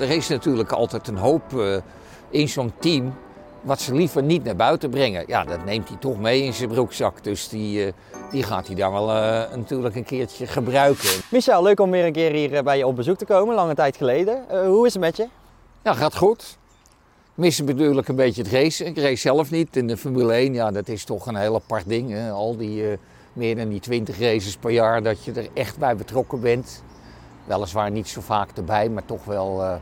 Er is natuurlijk altijd een hoop uh, in zo'n team wat ze liever niet naar buiten brengen. Ja, dat neemt hij toch mee in zijn broekzak. Dus die, uh, die gaat hij dan wel uh, natuurlijk een keertje gebruiken. Michel, leuk om weer een keer hier bij je op bezoek te komen, lange tijd geleden. hoe is het met je? Ja, gaat goed. Missen natuurlijk een beetje het racen. Ik race zelf niet. In de Formule 1, ja, dat is toch een heel apart ding. Hè? Al die meer dan die 20 races per jaar, dat je er echt bij betrokken bent. Weliswaar niet zo vaak erbij, maar toch wel uh,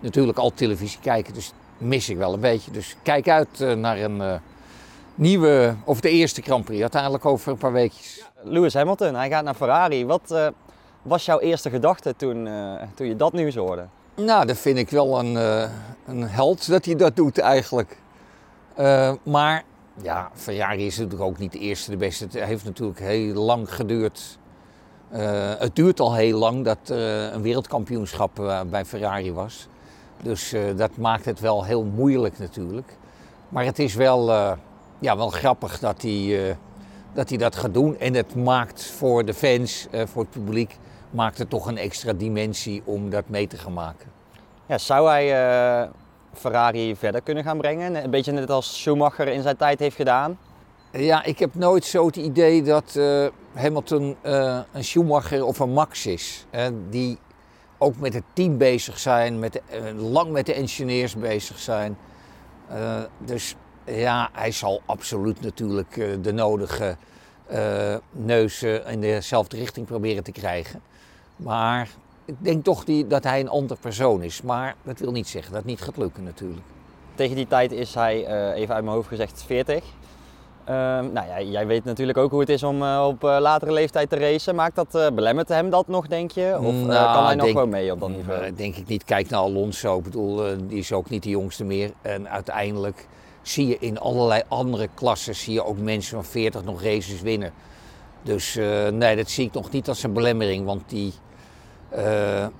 natuurlijk al televisie kijken. Dus mis ik wel een beetje. Dus kijk uit uh, naar een uh, nieuwe, of de eerste Grand Prix, uiteindelijk over een paar weekjes. Lewis Hamilton, hij gaat naar Ferrari. Wat was jouw eerste gedachte toen, toen je dat nieuws hoorde? Nou, dat vind ik wel een, een held dat hij dat doet eigenlijk. maar ja, Ferrari is natuurlijk ook niet de eerste, de beste. Het heeft natuurlijk heel lang geduurd het duurt al heel lang dat er uh, een wereldkampioenschap uh, bij Ferrari was. Dus dat maakt het wel heel moeilijk natuurlijk. Maar het is wel, ja, wel grappig dat hij, dat hij dat gaat doen. En het maakt voor de fans, voor het publiek, maakt het toch een extra dimensie om dat mee te gaan maken. Ja, zou hij Ferrari verder kunnen gaan brengen? Een beetje net als Schumacher in zijn tijd heeft gedaan? Ja, ik heb nooit zo het idee dat uh, Hamilton uh, een Schumacher of een Max is. Die ook met het team bezig zijn, met de, lang met de engineers bezig zijn. dus ja, hij zal absoluut natuurlijk de nodige neuzen in dezelfde richting proberen te krijgen. Maar ik denk toch die, dat hij een ander persoon is. Maar dat wil niet zeggen dat het niet gaat lukken natuurlijk. Tegen die tijd is hij, even uit mijn hoofd gezegd, 40. Um, nou ja, jij weet natuurlijk ook hoe het is om uh, op uh, latere leeftijd te racen. Maakt dat, uh, belemmert hem dat nog, denk je? Of nou, kan hij nog gewoon mee op dat niveau? Nou, denk ik niet. Kijk naar Alonso. Ik bedoel, die is ook niet de jongste meer. En uiteindelijk zie je in allerlei andere klassen zie je ook mensen van 40 nog races winnen. Dus nee, dat zie ik nog niet als een belemmering. Want die,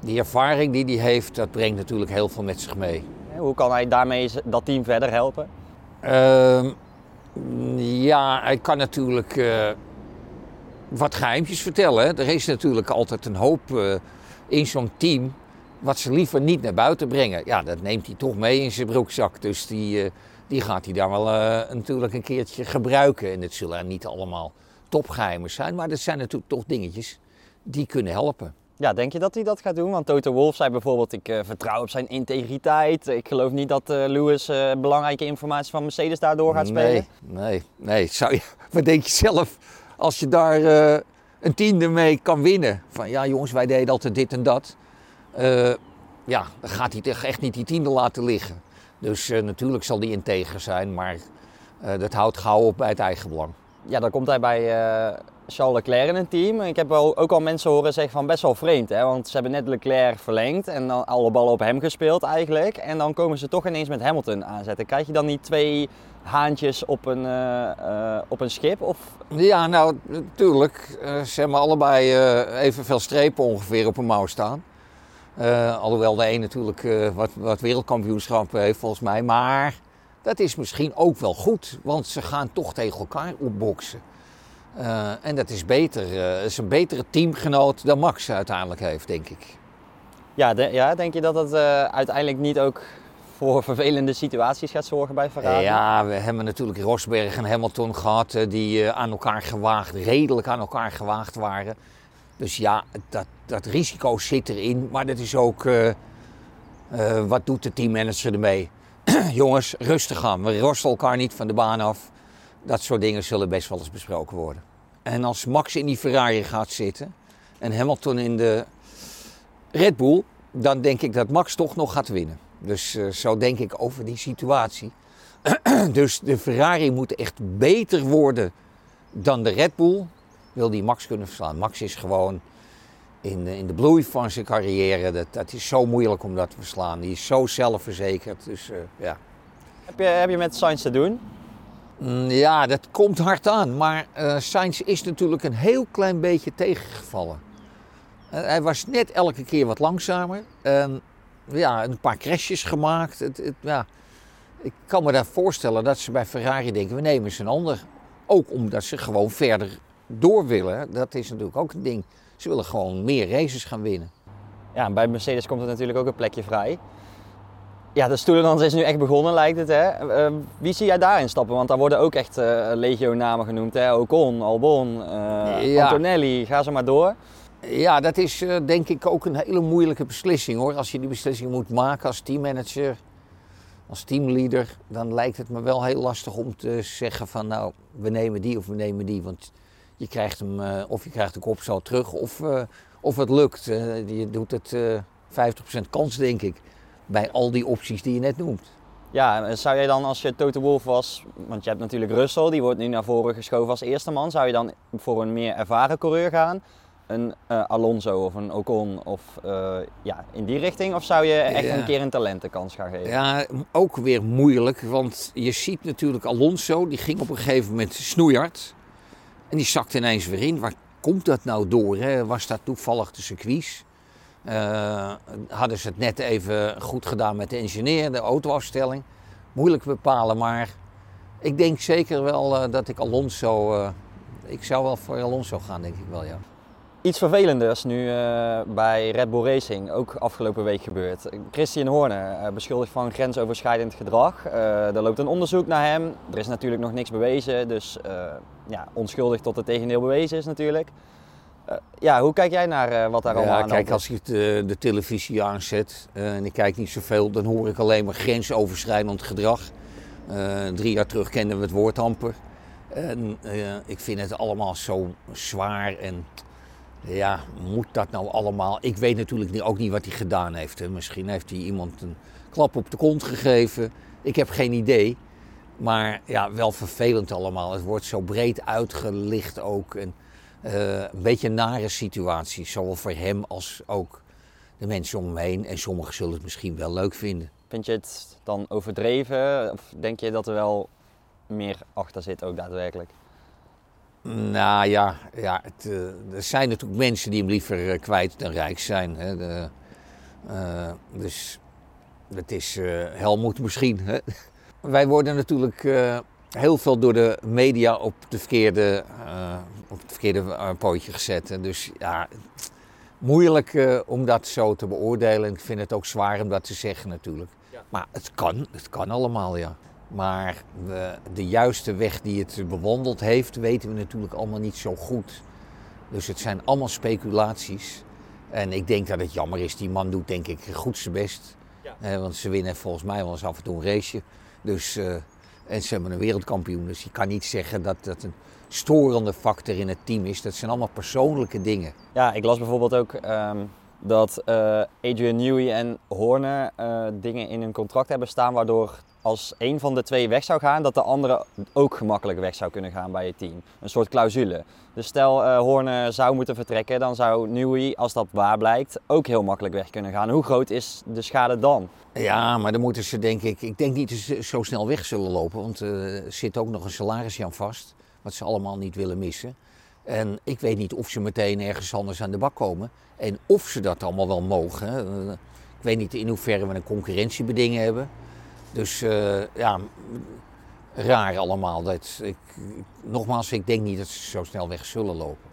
die ervaring die hij heeft, dat brengt natuurlijk heel veel met zich mee. Hoe kan hij daarmee dat team verder helpen? Ehm, ja, hij kan natuurlijk uh, wat geheimjes vertellen. Er is natuurlijk altijd een hoop uh, in zo'n team wat ze liever niet naar buiten brengen. Ja, dat neemt hij toch mee in zijn broekzak. Dus die, uh, die gaat hij dan wel natuurlijk een keertje gebruiken. En het zullen niet allemaal topgeheimen zijn, maar dat zijn natuurlijk toch dingetjes die kunnen helpen. Ja, denk je dat hij dat gaat doen? Want Toto Wolff zei bijvoorbeeld, ik uh, vertrouw op zijn integriteit. Ik geloof niet dat uh, Lewis uh, belangrijke informatie van Mercedes daardoor gaat spelen. Nee, nee, nee. Zou je, wat denk je zelf als je daar een tiende mee kan winnen? Van ja jongens, wij deden altijd dit en dat. ja, dan gaat hij echt niet die tiende laten liggen. Dus natuurlijk zal die integer zijn, maar dat houdt gauw op bij het eigen belang. Ja, dan komt hij bij Charles Leclerc in een team. Ik heb ook al mensen horen zeggen van best wel vreemd. Hè? Want ze hebben net Leclerc verlengd en dan alle ballen op hem gespeeld eigenlijk. En dan komen ze toch ineens met Hamilton aanzetten. Krijg je dan niet twee haantjes op een, uh, uh, op een schip? Of? Ja, nou natuurlijk. Ze hebben allebei evenveel strepen ongeveer op een mouw staan. alhoewel de een natuurlijk wat, wat wereldkampioenschap heeft volgens mij. Maar dat is misschien ook wel goed. Want ze gaan toch tegen elkaar opboksen. Uh, en dat is beter. Uh, is een betere teamgenoot dan Max uiteindelijk heeft, denk ik. Ja, de, ja denk je dat het uh, uiteindelijk niet ook voor vervelende situaties gaat zorgen bij Ferrari? Ja, we hebben natuurlijk Rosberg en Hamilton gehad die aan elkaar gewaagd, redelijk aan elkaar gewaagd waren. Dus ja, dat, dat risico zit erin. Maar dat is ook, wat doet de teammanager ermee? Jongens, rustig aan. We rosten elkaar niet van de baan af. Dat soort dingen zullen best wel eens besproken worden. En als Max in die Ferrari gaat zitten en Hamilton in de Red Bull, dan denk ik dat Max toch nog gaat winnen. Dus uh, zo denk ik over die situatie. dus de Ferrari moet echt beter worden dan de Red Bull. Wil die Max kunnen verslaan. Max is gewoon in, in de bloei van zijn carrière. Dat, dat is zo moeilijk om dat te verslaan. Die is zo zelfverzekerd. Dus uh, ja. Heb je, heb je met Sainz te doen? Mm, ja, dat komt hard aan. Maar uh, Sainz is natuurlijk een heel klein beetje tegengevallen. Uh, hij was net elke keer wat langzamer. En ja, een paar crashes gemaakt. Het, het, ja. Ik kan me daar voorstellen dat ze bij Ferrari denken, we nemen ze een ander. Ook omdat ze gewoon verder door willen. Dat is natuurlijk ook een ding. Ze willen gewoon meer races gaan winnen. Ja, bij Mercedes komt er natuurlijk ook een plekje vrij. Ja, de stoelendans is nu echt begonnen, lijkt het. Hè? Uh, wie zie jij daarin stappen? Want daar worden ook echt uh, legio-namen genoemd. Hè? Ocon, Albon, uh, ja. Antonelli, ga zo maar door. Ja, dat is denk ik ook een hele moeilijke beslissing hoor. Als je die beslissing moet maken als teammanager, als teamleader, dan lijkt het me wel heel lastig om te zeggen van nou, we nemen die of we nemen die. Want je krijgt hem, of je krijgt de kopstal terug of, of het lukt. je doet het 50% kans denk ik bij al die opties die je net noemt. Ja, zou jij dan als je Toto Wolff was, want je hebt natuurlijk Russell, die wordt nu naar voren geschoven als eerste man, zou je dan voor een meer ervaren coureur gaan? Een uh, Alonso of een Ocon of uh, ja, in die richting? Of zou je echt een keer een talentenkans gaan geven? Ja, ook weer moeilijk, want je ziet natuurlijk Alonso, die ging op een gegeven moment snoeihard en die zakte ineens weer in. Waar komt dat nou door? Hè? Was dat toevallig de circuits? Uh, hadden ze het net even goed gedaan met de engineer, de autoafstelling. Moeilijk bepalen, maar ik denk zeker wel uh, dat ik Alonso. Uh, ik zou wel voor Alonso gaan, denk ik wel, ja. Iets vervelenders nu bij Red Bull Racing, ook afgelopen week gebeurd. Christian Horner beschuldigd van grensoverschrijdend gedrag. er loopt een onderzoek naar hem. Er is natuurlijk nog niks bewezen, dus ja, onschuldig tot het tegendeel bewezen is natuurlijk. Uh, ja, hoe kijk jij naar uh, wat daar allemaal ja, kijk, als ik de, de televisie aanzet uh, en ik kijk niet zoveel, dan hoor ik alleen maar grensoverschrijdend gedrag. drie jaar terug kenden we het woord amper. En ik vind het allemaal zo zwaar en ja, moet dat nou allemaal? Ik weet natuurlijk ook niet wat hij gedaan heeft. Misschien heeft hij iemand een klap op de kont gegeven. Ik heb geen idee. Maar ja, wel vervelend allemaal. Het wordt zo breed uitgelicht ook. En, uh, een beetje een nare situatie, zowel voor hem als ook de mensen om hem heen. En sommigen zullen het misschien wel leuk vinden. Vind je het dan overdreven? Of denk je dat er wel meer achter zit ook daadwerkelijk? Nou ja, ja het, uh, er zijn natuurlijk mensen die hem liever uh, kwijt dan rijk zijn. Hè. De, uh, dus het is Helmoet misschien. Hè. Wij worden natuurlijk heel veel door de media op, de verkeerde, uh, op het verkeerde uh, pootje gezet. Dus ja, moeilijk uh, om dat zo te beoordelen. En ik vind het ook zwaar om dat te zeggen natuurlijk. Ja. Maar het kan, het kan allemaal, ja. Maar de, de juiste weg die het bewandeld heeft, weten we natuurlijk allemaal niet zo goed. Dus het zijn allemaal speculaties. En ik denk dat het jammer is. Die man doet denk ik goed zijn best. Ja. want ze winnen volgens mij wel eens af en toe een raceje. Dus en ze hebben een wereldkampioen. Dus je kan niet zeggen dat dat een storende factor in het team is. Dat zijn allemaal persoonlijke dingen. Ja, ik las bijvoorbeeld ook um, dat uh, Adrian Newey en Horner uh, dingen in hun contract hebben staan waardoor als een van de twee weg zou gaan, dat de andere ook gemakkelijk weg zou kunnen gaan bij het team. Een soort clausule. Dus stel uh, Horner zou moeten vertrekken, dan zou Newey, als dat waar blijkt, ook heel makkelijk weg kunnen gaan. Hoe groot is de schade dan? Ja, maar dan moeten ze denk ik, ik denk niet dat ze zo snel weg zullen lopen, want er zit ook nog een salarisje aan vast, wat ze allemaal niet willen missen. En ik weet niet of ze meteen ergens anders aan de bak komen en of ze dat allemaal wel mogen. Ik weet niet in hoeverre we een concurrentiebeding hebben. Dus uh, ja, raar allemaal. Dat, ik, nogmaals, ik denk niet dat ze zo snel weg zullen lopen.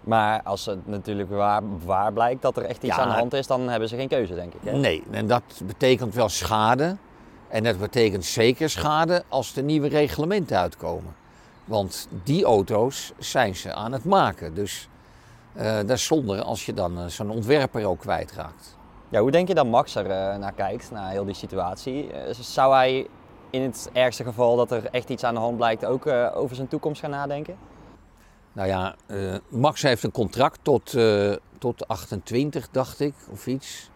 Maar als het natuurlijk waar, waar blijkt dat er echt iets aan de hand is, dan hebben ze geen keuze, denk ik. Hè? Nee, en dat betekent wel schade. En dat betekent zeker schade als de nieuwe reglementen uitkomen. Want die auto's zijn ze aan het maken. Dus uh, dat is zonde als je dan uh, zo'n ontwerper ook kwijtraakt. Ja, hoe denk je dat Max er uh, naar kijkt, naar heel die situatie? zou hij in het ergste geval dat er echt iets aan de hand blijkt ook over zijn toekomst gaan nadenken? Nou ja, Max heeft een contract tot, tot 28, dacht ik, of iets.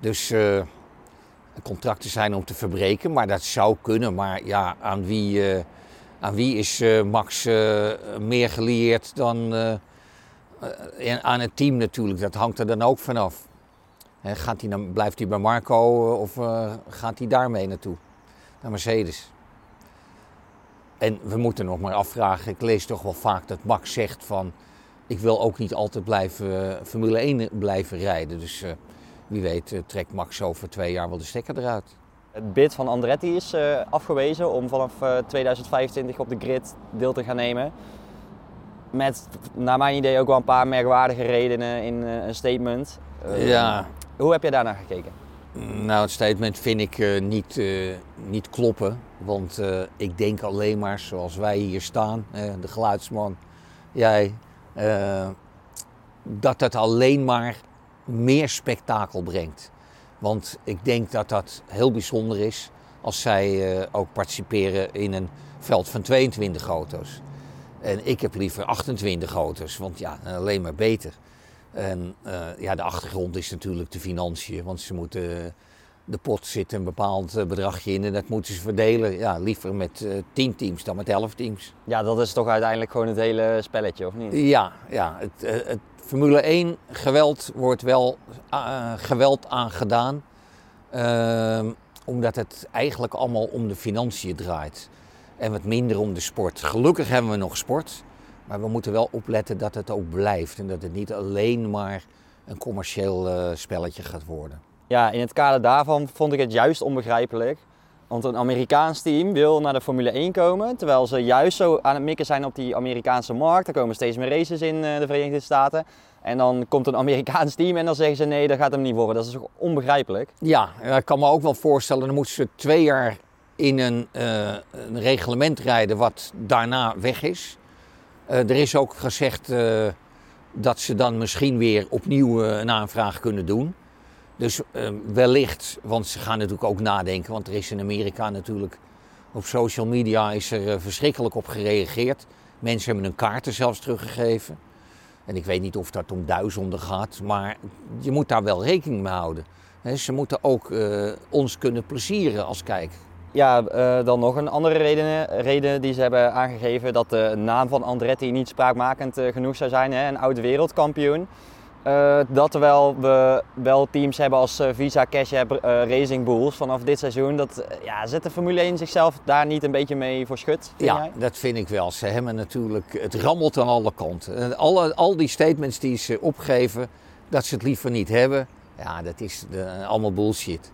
Dus contracten zijn om te verbreken, maar dat zou kunnen. Maar ja, aan wie, aan wie is Max meer gelieerd dan aan het team natuurlijk? Dat hangt er dan ook vanaf. Gaat hij dan, blijft hij bij Marco of gaat hij daarmee naartoe? Naar Mercedes? En we moeten nog maar afvragen, ik lees toch wel vaak dat Max zegt van... ik wil ook niet altijd blijven uh, Formule 1 blijven rijden. Dus uh, wie weet trekt Max over twee jaar wel de stekker eruit. Het bid van Andretti is afgewezen om vanaf 2025 op de grid deel te gaan nemen. met, naar mijn idee, ook wel een paar merkwaardige redenen in een statement. Ja, Hoe heb jij daarnaar gekeken? nou het statement vind ik eh, niet, eh, niet kloppen. Want eh, ik denk alleen maar zoals wij hier staan, de geluidsman, jij, dat het alleen maar meer spektakel brengt. Want ik denk dat dat heel bijzonder is als zij ook participeren in een veld van 22 auto's. En ik heb liever 28 auto's, want ja, alleen maar beter. En eh, ja, de achtergrond is natuurlijk de financiën, want ze moeten, de pot zit een bepaald eh, bedragje in en dat moeten ze verdelen. Ja, liever met eh 10 teams dan met 11 teams. Ja, dat is toch uiteindelijk gewoon het hele spelletje, of niet? Ja, ja het, het Formule 1 geweld wordt wel geweld aangedaan. Ehm, omdat het eigenlijk allemaal om de financiën draait. En wat minder om de sport. Gelukkig hebben we nog sport. Maar we moeten wel opletten dat het ook blijft. En dat het niet alleen maar een commercieel eh, spelletje gaat worden. Ja, in het kader daarvan vond ik het juist onbegrijpelijk. Want een Amerikaans team wil naar de Formule 1 komen, terwijl ze juist zo aan het mikken zijn op die Amerikaanse markt. Er komen steeds meer races in eh, de Verenigde Staten. En dan komt een Amerikaans team en dan zeggen ze nee, dat gaat hem niet worden. Dat is toch onbegrijpelijk? Ja, ik kan me ook wel voorstellen, dan moeten ze twee jaar in een, eh, een reglement rijden wat daarna weg is. Eh, er is ook gezegd eh, dat ze dan misschien weer opnieuw eh, een aanvraag kunnen doen. Dus eh, wellicht, want ze gaan natuurlijk ook nadenken, want er is in Amerika natuurlijk op social media is er verschrikkelijk op gereageerd. Mensen hebben hun kaarten zelfs teruggegeven. En ik weet niet of dat om duizenden gaat, maar je moet daar wel rekening mee houden. Ze moeten ook ons kunnen plezieren als kijker. Ja, eh, dan nog een andere reden, reden die ze hebben aangegeven dat de naam van Andretti niet spraakmakend eh, genoeg zou zijn, hè, een oud wereldkampioen. Eh, dat terwijl we wel teams hebben als Visa, Cash App, Racing Bulls vanaf dit seizoen, dat ja, zet de Formule 1 zichzelf daar niet een beetje mee voor schut? Ja, jij? dat vind ik wel. Ze hebben natuurlijk, het rammelt aan alle kanten. En Alle, al die statements die ze opgeven, dat ze het liever niet hebben, ja, dat is eh, allemaal bullshit.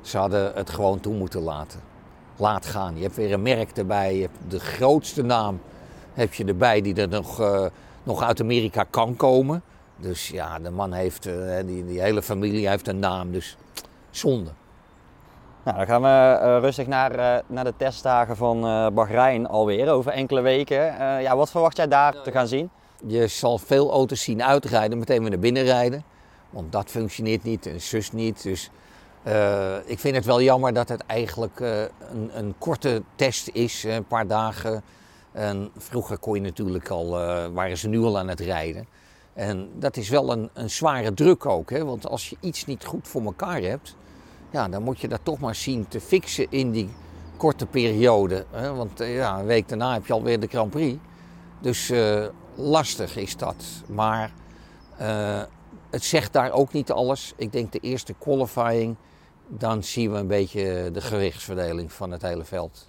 Ze hadden het gewoon toe moeten laten. Laat gaan. Je hebt weer een merk erbij, je hebt de grootste naam heb je erbij die er nog, eh, nog uit Amerika kan komen. Dus ja, de man heeft, eh, die, die hele familie heeft een naam, dus zonde. Nou, dan gaan we eh, rustig naar, naar de testdagen van Bahrein alweer, over enkele weken. Ja, wat verwacht jij daar te gaan zien? Je zal veel auto's zien uitrijden, meteen weer naar binnen rijden. Want dat functioneert niet en zus niet. Dus eh, ik vind het wel jammer dat het eigenlijk eh, een, een korte test is, een paar dagen. En vroeger kon je natuurlijk al, eh, waren ze nu al aan het rijden. En dat is wel een, een zware druk ook. Hè? Want als je iets niet goed voor elkaar hebt, ja, dan moet je dat toch maar zien te fixen in die korte periode. Hè? Want ja, een week daarna heb je alweer de Grand Prix. Dus lastig is dat. Maar het zegt daar ook niet alles. Ik denk de eerste qualifying, dan zien we een beetje de gewichtsverdeling van het hele veld.